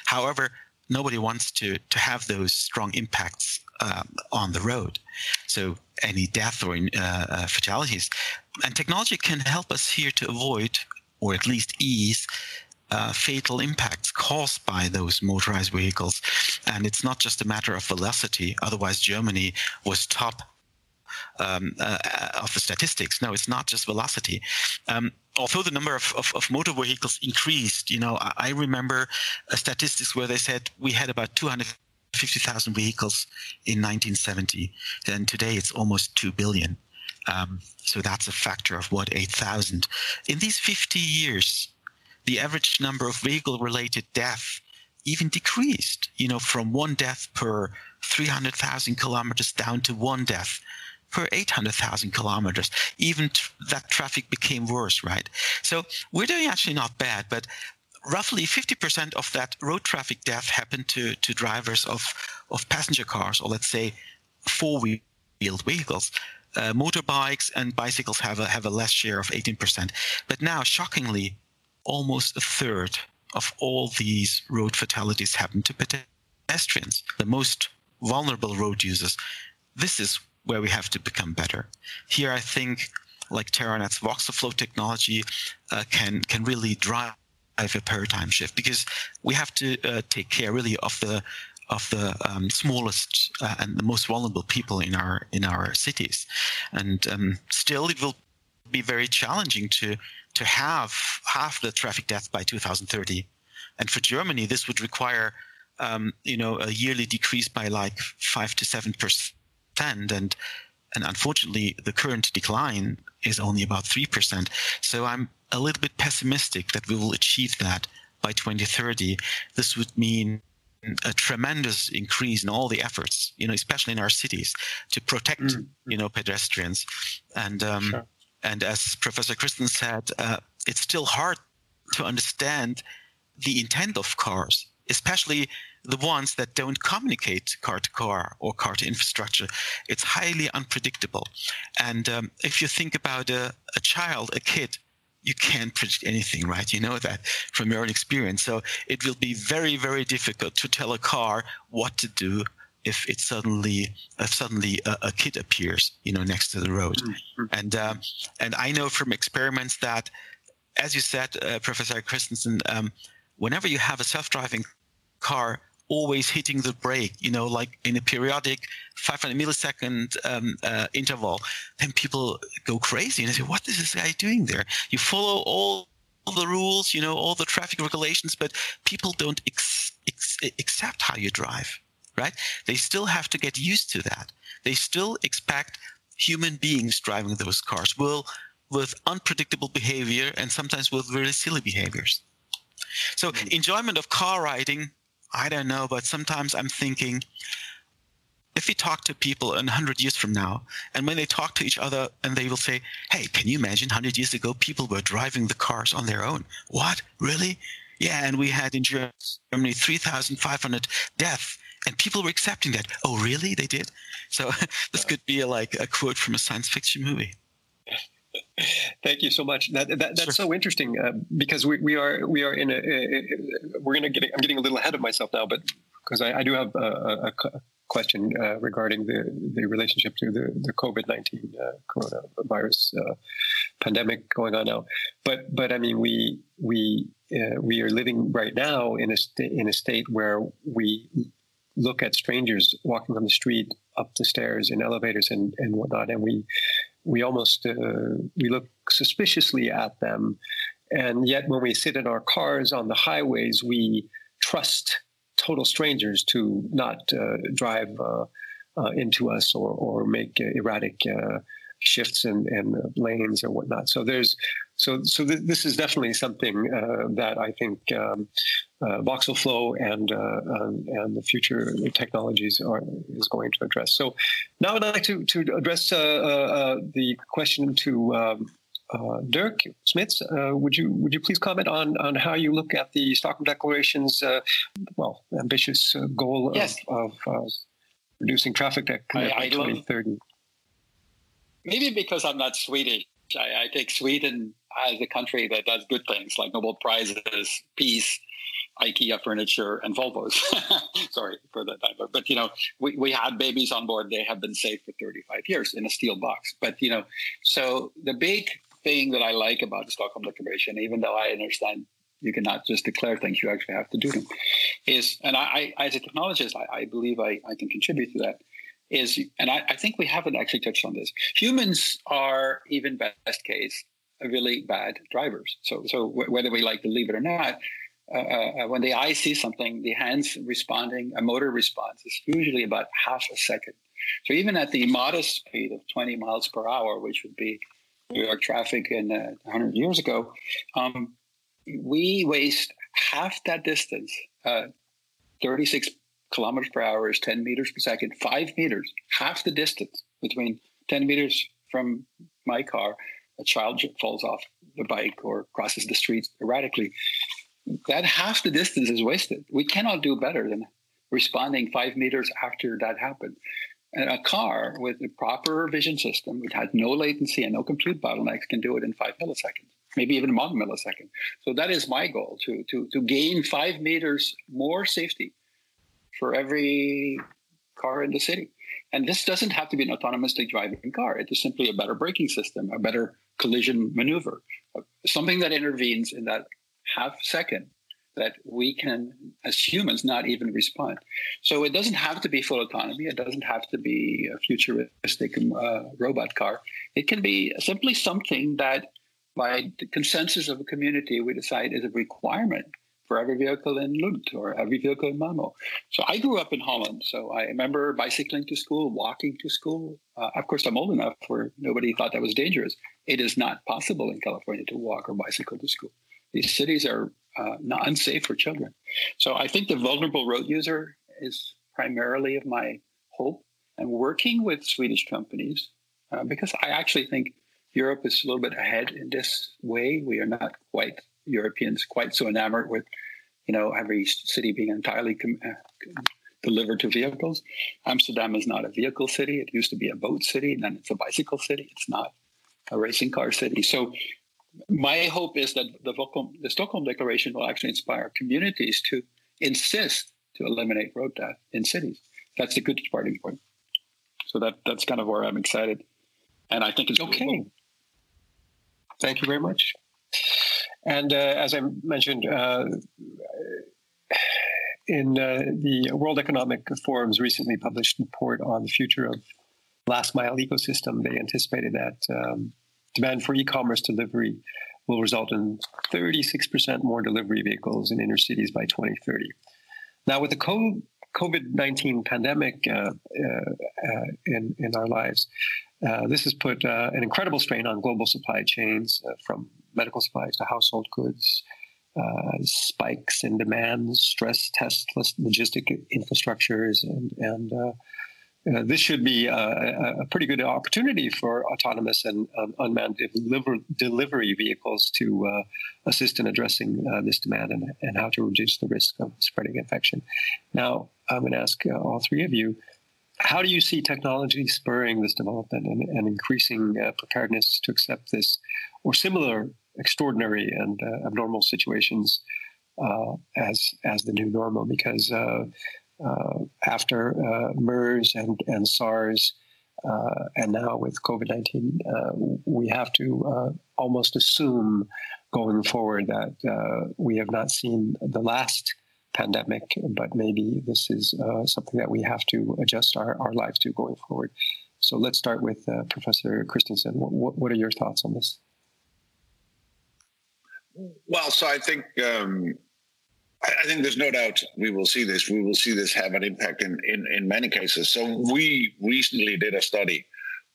However, nobody wants to to have those strong impacts um, on the road. So any death or uh, uh, fatalities, and technology can help us here to avoid or at least ease uh, fatal impacts caused by those motorized vehicles. And it's not just a matter of velocity. Otherwise, Germany was top um, uh, of the statistics. No, it's not just velocity. Um, although the number of, of, of, motor vehicles increased, you know, I, I remember statistics where they said we had about 200 50,000 vehicles in 1970. Then today it's almost 2 billion. Um, so that's a factor of what, 8,000. In these 50 years, the average number of vehicle related death even decreased, you know, from one death per 300,000 kilometers down to one death per 800,000 kilometers. Even t- that traffic became worse, right? So we're doing actually not bad, but roughly 50% of that road traffic death happened to, to drivers of, of passenger cars, or let's say four wheeled vehicles. Uh, motorbikes and bicycles have a, have a less share of 18%. But now, shockingly, almost a third of all these road fatalities happen to pedestrians, the most vulnerable road users. This is where we have to become better. Here, I think, like Terranet's VoxelFlow technology uh, can can really drive a paradigm shift because we have to uh, take care really of the of the um, smallest uh, and the most vulnerable people in our in our cities, and um, still it will be very challenging to to have half the traffic deaths by 2030, and for Germany this would require um, you know a yearly decrease by like five to seven percent, and and unfortunately the current decline is only about three percent. So I'm a little bit pessimistic that we will achieve that by 2030. This would mean a tremendous increase in all the efforts, you know, especially in our cities, to protect, mm-hmm. you know, pedestrians. And um, sure. And as Professor Kristen said, uh, it's still hard to understand the intent of cars, especially the ones that don't communicate car to car or car to infrastructure. It's highly unpredictable. And um, if you think about a, a child, a kid you can't predict anything, right? You know that from your own experience. So it will be very, very difficult to tell a car what to do if it suddenly if suddenly a, a kid appears, you know, next to the road. Mm-hmm. And um, and I know from experiments that, as you said, uh, Professor Christensen, um, whenever you have a self-driving car always hitting the brake, you know, like in a periodic 500 millisecond um, uh, interval, then people go crazy and they say, what is this guy doing there? You follow all the rules, you know, all the traffic regulations, but people don't ex- ex- accept how you drive, right? They still have to get used to that. They still expect human beings driving those cars will with unpredictable behavior and sometimes with really silly behaviors. So mm-hmm. enjoyment of car riding I don't know, but sometimes I'm thinking if we talk to people in 100 years from now, and when they talk to each other and they will say, Hey, can you imagine 100 years ago people were driving the cars on their own? What? Really? Yeah, and we had in Germany 3,500 deaths, and people were accepting that. Oh, really? They did? So this could be a, like a quote from a science fiction movie. Thank you so much. That, that that's sure. so interesting uh, because we, we are we are in a, a, we're gonna get I'm getting a little ahead of myself now, but because I, I, do have a, a question uh, regarding the the relationship to the the COVID nineteen uh, coronavirus uh, pandemic going on now. But but I mean we we uh, we are living right now in a st- in a state where we look at strangers walking on the street up the stairs in elevators and, and whatnot and we we almost uh, we look suspiciously at them. And yet when we sit in our cars on the highways we trust total strangers to not uh, drive uh, uh into us or, or make erratic uh, shifts in, in lanes and whatnot. So there's so so th- this is definitely something uh, that I think um, uh, VoxelFlow and uh, um, and the future technologies are is going to address. So now I'd like to to address uh, uh, the question to. Um, uh, Dirk Smits, uh, would you would you please comment on on how you look at the Stockholm Declaration's uh, well ambitious goal yes. of, of reducing traffic by 2030? Maybe because I'm not Swedish, I, I take Sweden as a country that does good things like Nobel Prizes, peace, IKEA furniture, and Volvos. Sorry for that but you know, we, we had babies on board. They have been safe for 35 years in a steel box. But you know, so the big thing that I like about the Stockholm Declaration, even though I understand you cannot just declare things, you actually have to do them, is, and I, I as a technologist, I, I believe I, I can contribute to that is, and I, I, think we haven't actually touched on this. Humans are, even best case, really bad drivers. So, so w- whether we like to believe it or not, uh, uh, when the eye sees something, the hands responding, a motor response is usually about half a second. So even at the modest speed of 20 miles per hour, which would be New York traffic in uh, 100 years ago, um, we waste half that distance, uh, 36 kilometers per hour is 10 meters per second, five meters, half the distance between 10 meters from my car, a child falls off the bike or crosses the street erratically. That half the distance is wasted. We cannot do better than responding five meters after that happened. And a car with a proper vision system, which has no latency and no compute bottlenecks, can do it in five milliseconds, maybe even one millisecond. So that is my goal to, to, to gain five meters more safety for every car in the city. And this doesn't have to be an autonomously driving car. It is simply a better braking system, a better collision maneuver, something that intervenes in that half second that we can, as humans, not even respond. So it doesn't have to be full autonomy. It doesn't have to be a futuristic uh, robot car. It can be simply something that, by the consensus of a community, we decide is a requirement for every vehicle in Lund or every vehicle in Malmo. So I grew up in Holland. So I remember bicycling to school, walking to school. Uh, of course, I'm old enough where nobody thought that was dangerous. It is not possible in California to walk or bicycle to school. These cities are uh, not unsafe for children. So I think the vulnerable road user is primarily of my hope. And working with Swedish companies, uh, because I actually think Europe is a little bit ahead in this way. We are not quite Europeans quite so enamored with, you know, every city being entirely com- uh, delivered to vehicles. Amsterdam is not a vehicle city. It used to be a boat city, and then it's a bicycle city. It's not a racing car city. So my hope is that the, the Stockholm Declaration will actually inspire communities to insist to eliminate road death in cities. That's a good starting point. So that that's kind of where I'm excited, and I think it's okay. Cool. Thank you very much. And uh, as I mentioned, uh, in uh, the World Economic Forum's recently published report on the future of last mile ecosystem, they anticipated that um, demand for e-commerce delivery will result in 36% more delivery vehicles in inner cities by 2030. Now, with the COVID 19 pandemic uh, uh, uh, in, in our lives, uh, this has put uh, an incredible strain on global supply chains uh, from medical supplies to household goods, spikes in demand, stress test logistic infrastructures, and, and uh, this should be a, a, pretty good opportunity for autonomous and um, unmanned deliver, delivery vehicles to uh, assist in addressing uh, this demand and, and, how to reduce the risk of spreading infection. Now, I'm going to ask all three of you how do you see technology spurring this development and, and increasing uh, preparedness to accept this or similar extraordinary and uh, abnormal situations uh, as as the new normal? Because uh, uh, after uh, MERS and and SARS. and now with COVID 19, we have to almost assume going forward that we have not seen the last pandemic, but maybe this is something that we have to adjust our, our lives to going forward. So let's start with Professor Christensen. What, what, are your thoughts on this? Well, so I think um, I, I, think there's no doubt we will see this. We will see this have an impact in, in, in many cases. So we recently did a study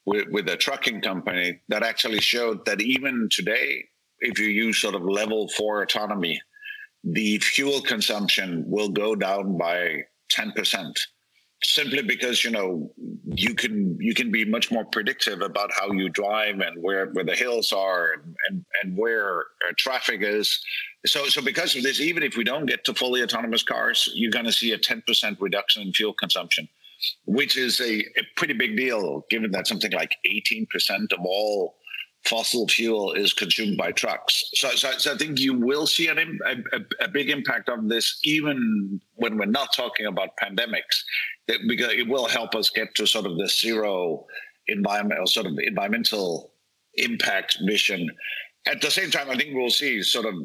with, with a trucking company that actually showed that even today, if you use sort of level four autonomy, the fuel consumption will go down by 10% simply because you know you can you can be much more predictive about how you drive and where where the hills are and and, and where uh, traffic is. So so because of this even if we don't get to fully autonomous cars you're going to see a 10% reduction in fuel consumption which is a, a pretty big deal given that something like 18% of all fossil fuel is consumed by trucks. So, so, so I think you will see an, a, a, big impact of this, even when we're not talking about pandemics, because it will help us get to sort of the zero environmental sort of environmental impact vision. At the same time, I think we'll see sort of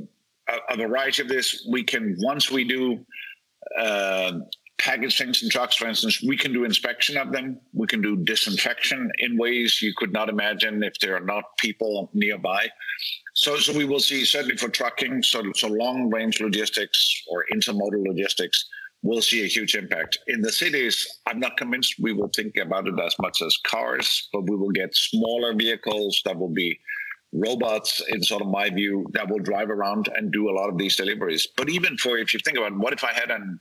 a, a variety of this. We can once we do uh, package things in trucks, for instance, we can do inspection of them. We can do disinfection in ways you could not imagine if there are not people nearby. So, so we will see certainly for trucking, so, so long range logistics or intermodal logistics, we'll see a huge impact. In the cities, I'm not convinced we will think about it as much as cars, but we will get smaller vehicles that will be robots in sort of my view that will drive around and do a lot of these deliveries. But even for if you think about what if I had an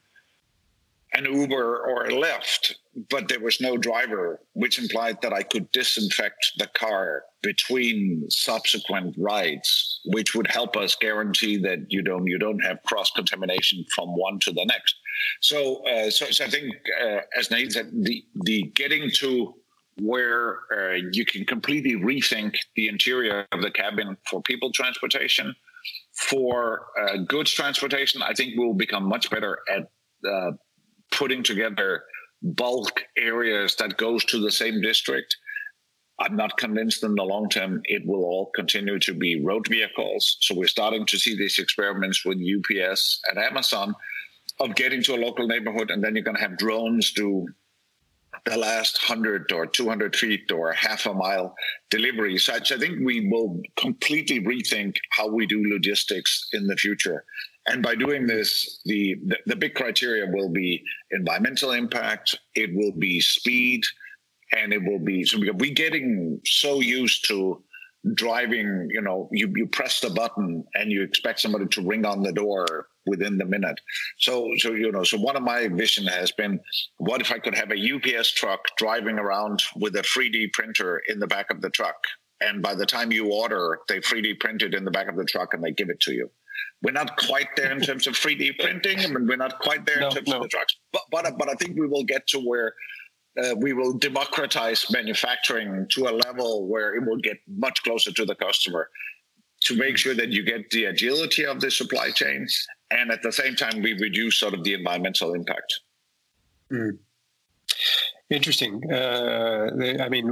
an Uber or a Lyft, but there was no driver, which implied that I could disinfect the car between subsequent rides, which would help us guarantee that you don't you don't have cross contamination from one to the next. So, uh, so, so, I think, uh, as Nate said, the the getting to where uh, you can completely rethink the interior of the cabin for people transportation, for uh, goods transportation, I think we'll become much better at uh, putting together bulk areas that goes to the same district. I'm not convinced in the long term it will all continue to be road vehicles. So we're starting to see these experiments with UPS and Amazon of getting to a local neighborhood, and then you're going to have drones do the last 100 or 200 feet or half a mile delivery. So I think we will completely rethink how we do logistics in the future. And by doing this, the, the, the big criteria will be environmental impact, it will be speed, and it will be so we're getting so used to driving, you know, you, you press the button and you expect somebody to ring on the door within the minute. So, so you know, so one of my vision has been, what if I could have a UPS truck driving around with a 3D printer in the back of the truck, and by the time you order, they 3D print it in the back of the truck and they give it to you. We're not quite there in terms of 3D printing. I mean, we're not quite there no, in terms no. of the drugs. but but but I think we will get to where uh, we will democratize manufacturing to a level where it will get much closer to the customer to make sure that you get the agility of the supply chains and at the same time we reduce sort of the environmental impact. Mm. Interesting. Uh, I mean,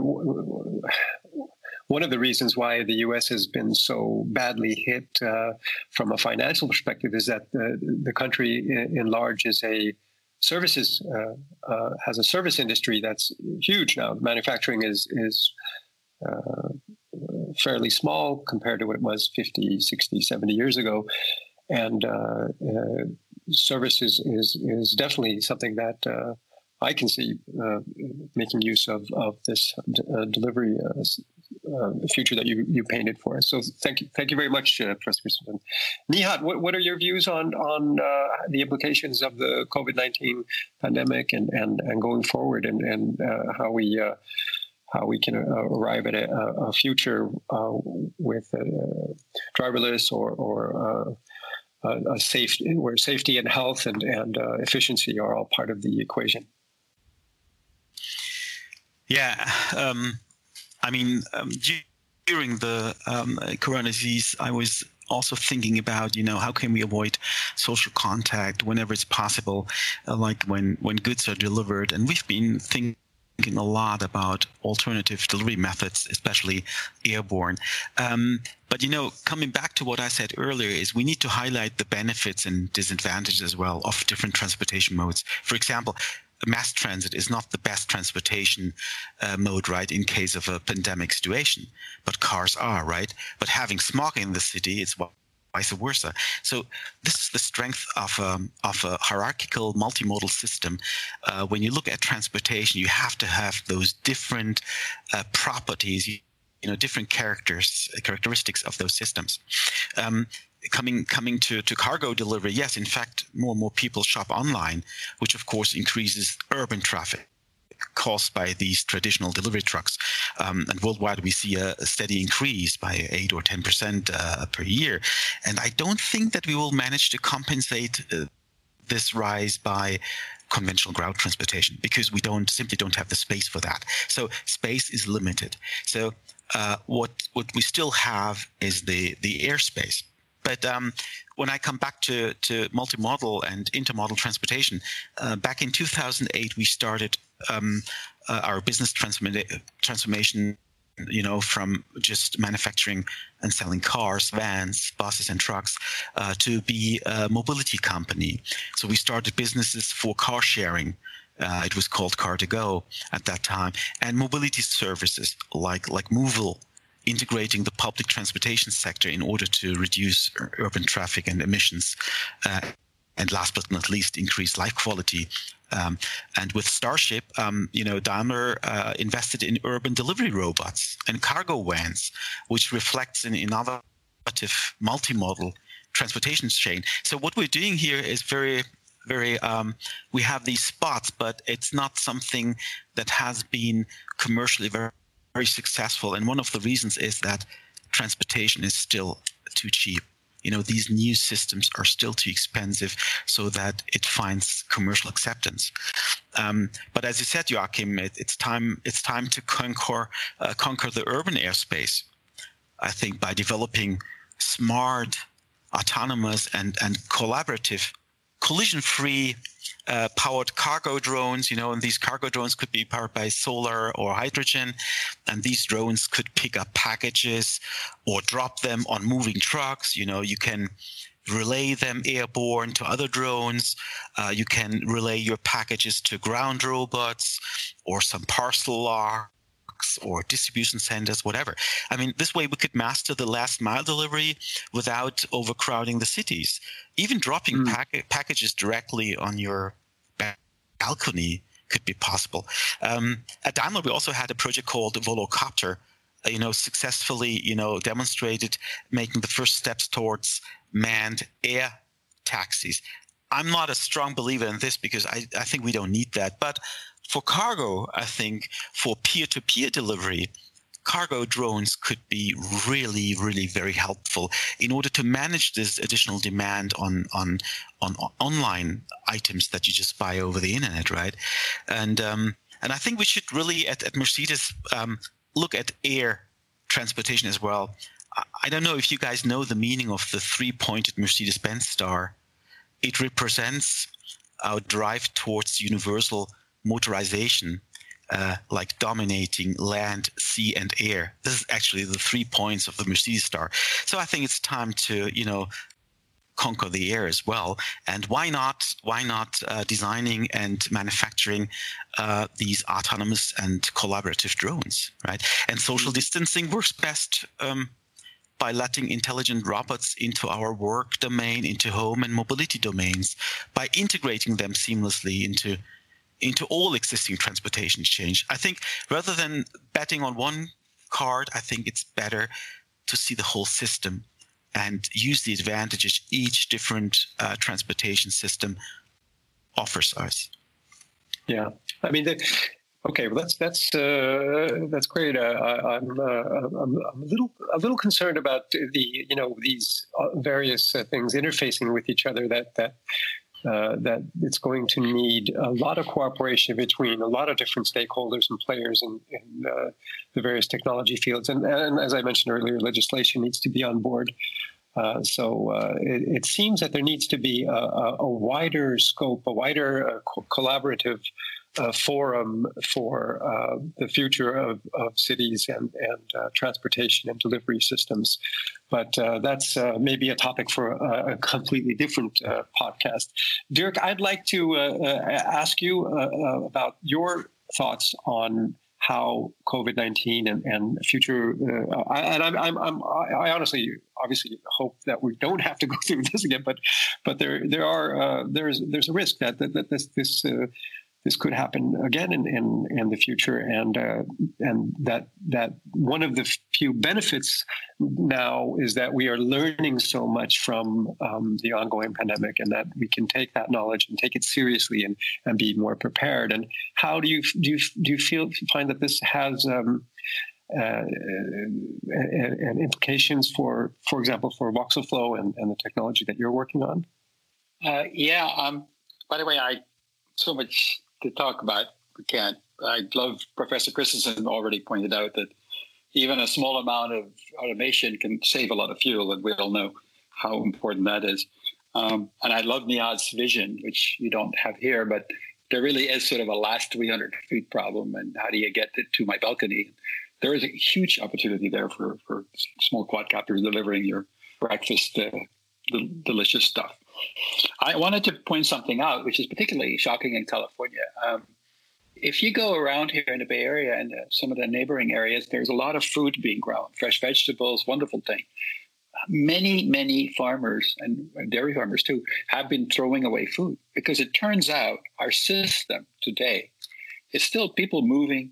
one of the reasons why the U.S. has been so badly hit uh, from a financial perspective is that the, the country in, large is a services uh, uh, has a service industry that's huge now. Manufacturing is is uh, fairly small compared to what it was 50, 60, 70 years ago, and uh, uh, services is is definitely something that I can see making use of of this delivery uh, future that you, you painted for us. So thank you, thank you very much, uh, Professor Smith. Nihat, what, what are your views on on uh, the implications of the COVID nineteen pandemic and, and, and going forward, and and uh, how we uh, how we can uh, arrive at a, a future with driverless or or a safe where safety and health and and efficiency are all part of the equation. Yeah. Um I mean, um, during the um, corona disease, I was also thinking about you know how can we avoid social contact whenever it's possible uh, like when when goods are delivered. And we've been thinking a lot about alternative delivery methods especially airborne. Um, but you know coming back to what i said earlier is we need to highlight the benefits and disadvantages as well of different transportation modes. For example mass transit is not the best transportation uh, mode, right, in case of a pandemic situation. But cars are, right? But having smog in the city is why vice versa. So this is the strength of um, of a hierarchical multimodal system. Uh, when you look at transportation, you have to have those different uh, properties. You, you know different characters characteristics of those systems um, coming coming to, to cargo delivery, yes, in fact, more and more people shop online, which of course increases urban traffic caused by these traditional delivery trucks. Um, and worldwide, we see a, a, steady increase by 8 or 10% uh, per year. And I don't think that we will manage to compensate uh, this rise by conventional ground transportation because we don't simply don't have the space for that. So space is limited. So uh, what what we still have is the the airspace. But um, when I come back to, to multimodal and intermodal transportation, uh, back in 2008, we started um, uh, our business transforma- transformation you know, from just manufacturing and selling cars, vans, buses, and trucks uh, to be a mobility company. So we started businesses for car sharing. Uh, it was called Car2Go at that time, and mobility services like like moovel integrating the public transportation sector in order to reduce urban traffic and emissions. Uh, and last but not least, increase life quality. Um, and with Starship, um, you know, Daimler uh, invested in urban delivery robots and cargo vans, which reflects an innovative multimodal transportation chain. So what we're doing here is very very um, we have these spots but it's not something that has been commercially very very successful. And one of the reasons is that transportation is still too cheap. You know, these new systems are still too expensive so that it finds commercial acceptance. Um, but as you said, Joachim, it, it's time it's time to conquer uh, conquer the urban airspace. I think by developing smart, autonomous, and and collaborative, collision-free uh, powered cargo drones, you know, and these cargo drones could be powered by solar or hydrogen. And these drones could pick up packages or drop them on moving trucks. You know, you can relay them airborne to other drones. Uh, you can relay your packages to ground robots or some parcel or distribution centers, whatever. I mean, this way we could master the last mile delivery without overcrowding the cities. Even dropping mm. pack- packages directly on your balcony could be possible. Um, at Daimler, we also had a project called Volocopter, uh, you know, successfully, you know, demonstrated making the first steps towards manned air taxis. I'm not a strong believer in this because I, I think we don't need that. But for cargo, I think for peer to peer delivery, cargo drones could be really, really very helpful in order to manage this additional demand on on on, online items that you just buy over the internet, right? And um, and I think we should really at, at Mercedes um, look at air transportation as well. I, I don't know if you guys know the meaning of the three-pointed Mercedes-Benz star. It represents our drive towards universal motorization uh, like dominating land, sea, and air. This is actually the three points of the Mercedes star. So I think it's time to, you know, conquer the air as well. And why not? Why not uh, designing and manufacturing uh, these autonomous and collaborative drones, right? And social mm-hmm. distancing works best. Um, by letting intelligent robots into our work domain, into home and mobility domains, by integrating them seamlessly into into all existing transportation change. I think rather than betting on one card, I think it's better to see the whole system and use the advantages each different uh, transportation system offers us. Yeah, I mean, the, okay, well, that's that's uh, that's great. Uh, I, am I'm, uh, I'm, I'm a little a little concerned about the you know these uh, various uh, things interfacing with each other that that uh, that it's going to need a lot of cooperation between a lot of different stakeholders and players in, in uh, the various technology fields. And, and, as I mentioned earlier, legislation needs to be on board. Uh, so uh, it, it, seems that there needs to be a, a, wider scope, a wider uh, co- collaborative uh, forum for uh, the future of, of cities and, and uh, transportation and delivery systems. But uh, that's uh, maybe a topic for a, a completely different podcast. Dirk, I'd like to ask you about your thoughts on how COVID nineteen and, and future uh, I, and I'm, I'm, I'm I honestly obviously hope that we don't have to go through this again, but but there there are uh, there's there's a risk that that, that this this uh, this could happen again in in, in the future, and uh, and that that one of the few benefits now is that we are learning so much from um, the ongoing pandemic, and that we can take that knowledge and take it seriously and and be more prepared. And how do you do you do you feel find that this has um, uh, and, implications for, for example, for VoxelFlow and, and the technology that you're working on? Uh, yeah. Um, by the way, I so much to talk about. We can't. I love Professor Christensen already pointed out that even a small amount of automation can save a lot of fuel, and we all know how important that is. Um, and I love Nihat's vision, which you don't have here, but there really is sort of a last 300 feet problem. And how do you get it to my balcony? There is a huge opportunity there for, for small quadcopters delivering your breakfast uh, delicious stuff. I wanted to point something out, which is particularly shocking in California. Um, if you go around here in the Bay Area and uh, some of the neighboring areas, there's a lot of food being grown, fresh vegetables, wonderful thing. Many, many farmers and dairy farmers too have been throwing away food because it turns out our system today is still people moving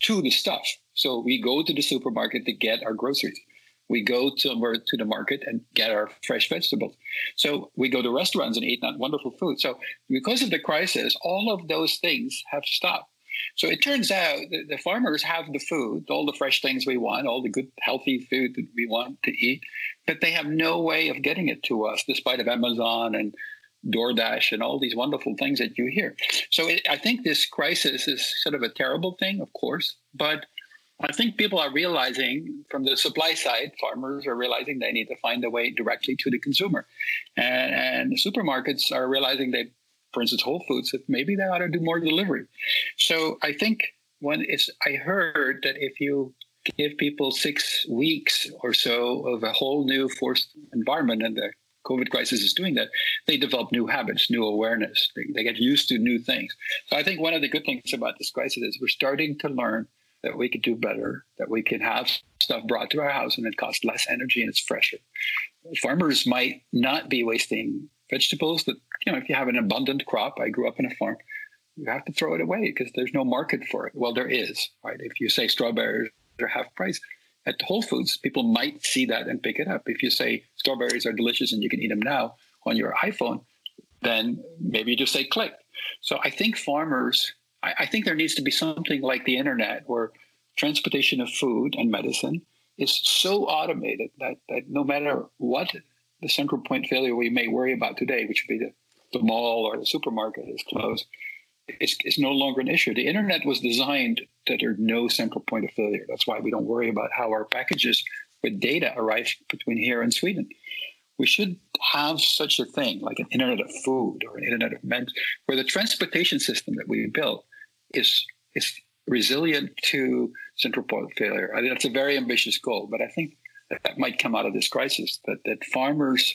to the stuff. So we go to the supermarket to get our groceries we go somewhere to the market and get our fresh vegetables. So we go to restaurants and eat that wonderful food. So because of the crisis, all of those things have stopped. So it turns out the farmers have the food, all the fresh things we want, all the good, healthy food that we want to eat, but they have no way of getting it to us, despite of Amazon and DoorDash and all these wonderful things that you hear. So it, I think this crisis is sort of a terrible thing, of course, but I think people are realizing from the supply side, farmers are realizing they need to find a way directly to the consumer. And, and supermarkets are realizing they, for instance, Whole Foods, that maybe they ought to do more delivery. So I think when it's, I heard that if you give people six weeks or so of a whole new forced environment, and the COVID crisis is doing that, they develop new habits, new awareness. They, they get used to new things. So I think one of the good things about this crisis is we're starting to learn that we could do better, that we can have stuff brought to our house and it costs less energy and it's fresher. Farmers might not be wasting vegetables that, you know, if you have an abundant crop, I grew up in a farm, you have to throw it away because there's no market for it. Well, there is, right? If you say strawberries are half price at Whole Foods, people might see that and pick it up. If you say strawberries are delicious and you can eat them now on your iPhone, then maybe you just say click. So I think farmers I, I think there needs to be something like the internet where transportation of food and medicine is so automated that, that no matter what the central point failure we may worry about today, which would be the, the mall or the supermarket is closed, it's, it's no longer an issue. The internet was designed that there's no central point of failure. That's why we don't worry about how our packages with data arrive between here and Sweden we should have such a thing like an internet of food or an internet of men where the transportation system that we built is is resilient to central point failure. I think that's a very ambitious goal, but I think that, that might come out of this crisis that that farmers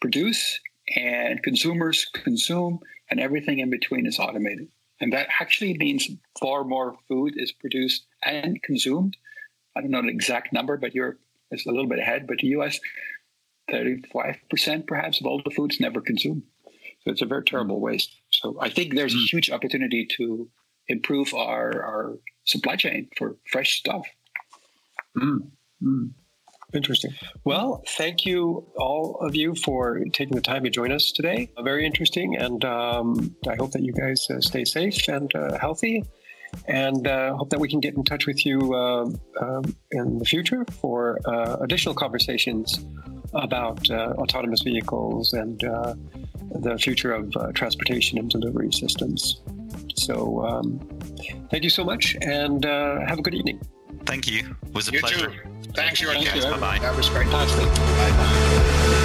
produce and consumers consume and everything in between is automated. And that actually means far more food is produced and consumed. I don't know the exact number, but Europe is a little bit ahead. But the US 35% perhaps of all the foods never consumed. So it's a very terrible waste. So I think there's a hmm. huge opportunity to improve our, our supply chain for fresh stuff. Mm. Mm. Interesting. Well, thank you, all of you, for taking the time to join us today. Very interesting, and um, I hope that you guys uh, stay safe and uh, healthy and uh, hope that we can get in touch with you uh, um, in the future for uh, additional conversations about uh, autonomous vehicles and uh, the future of uh, transportation and delivery systems. So, um, thank you so much, and have a good evening. Thank you. It was a you pleasure. Too. Thanks, you. Thank you. Bye bye. That was fantastic. Bye bye.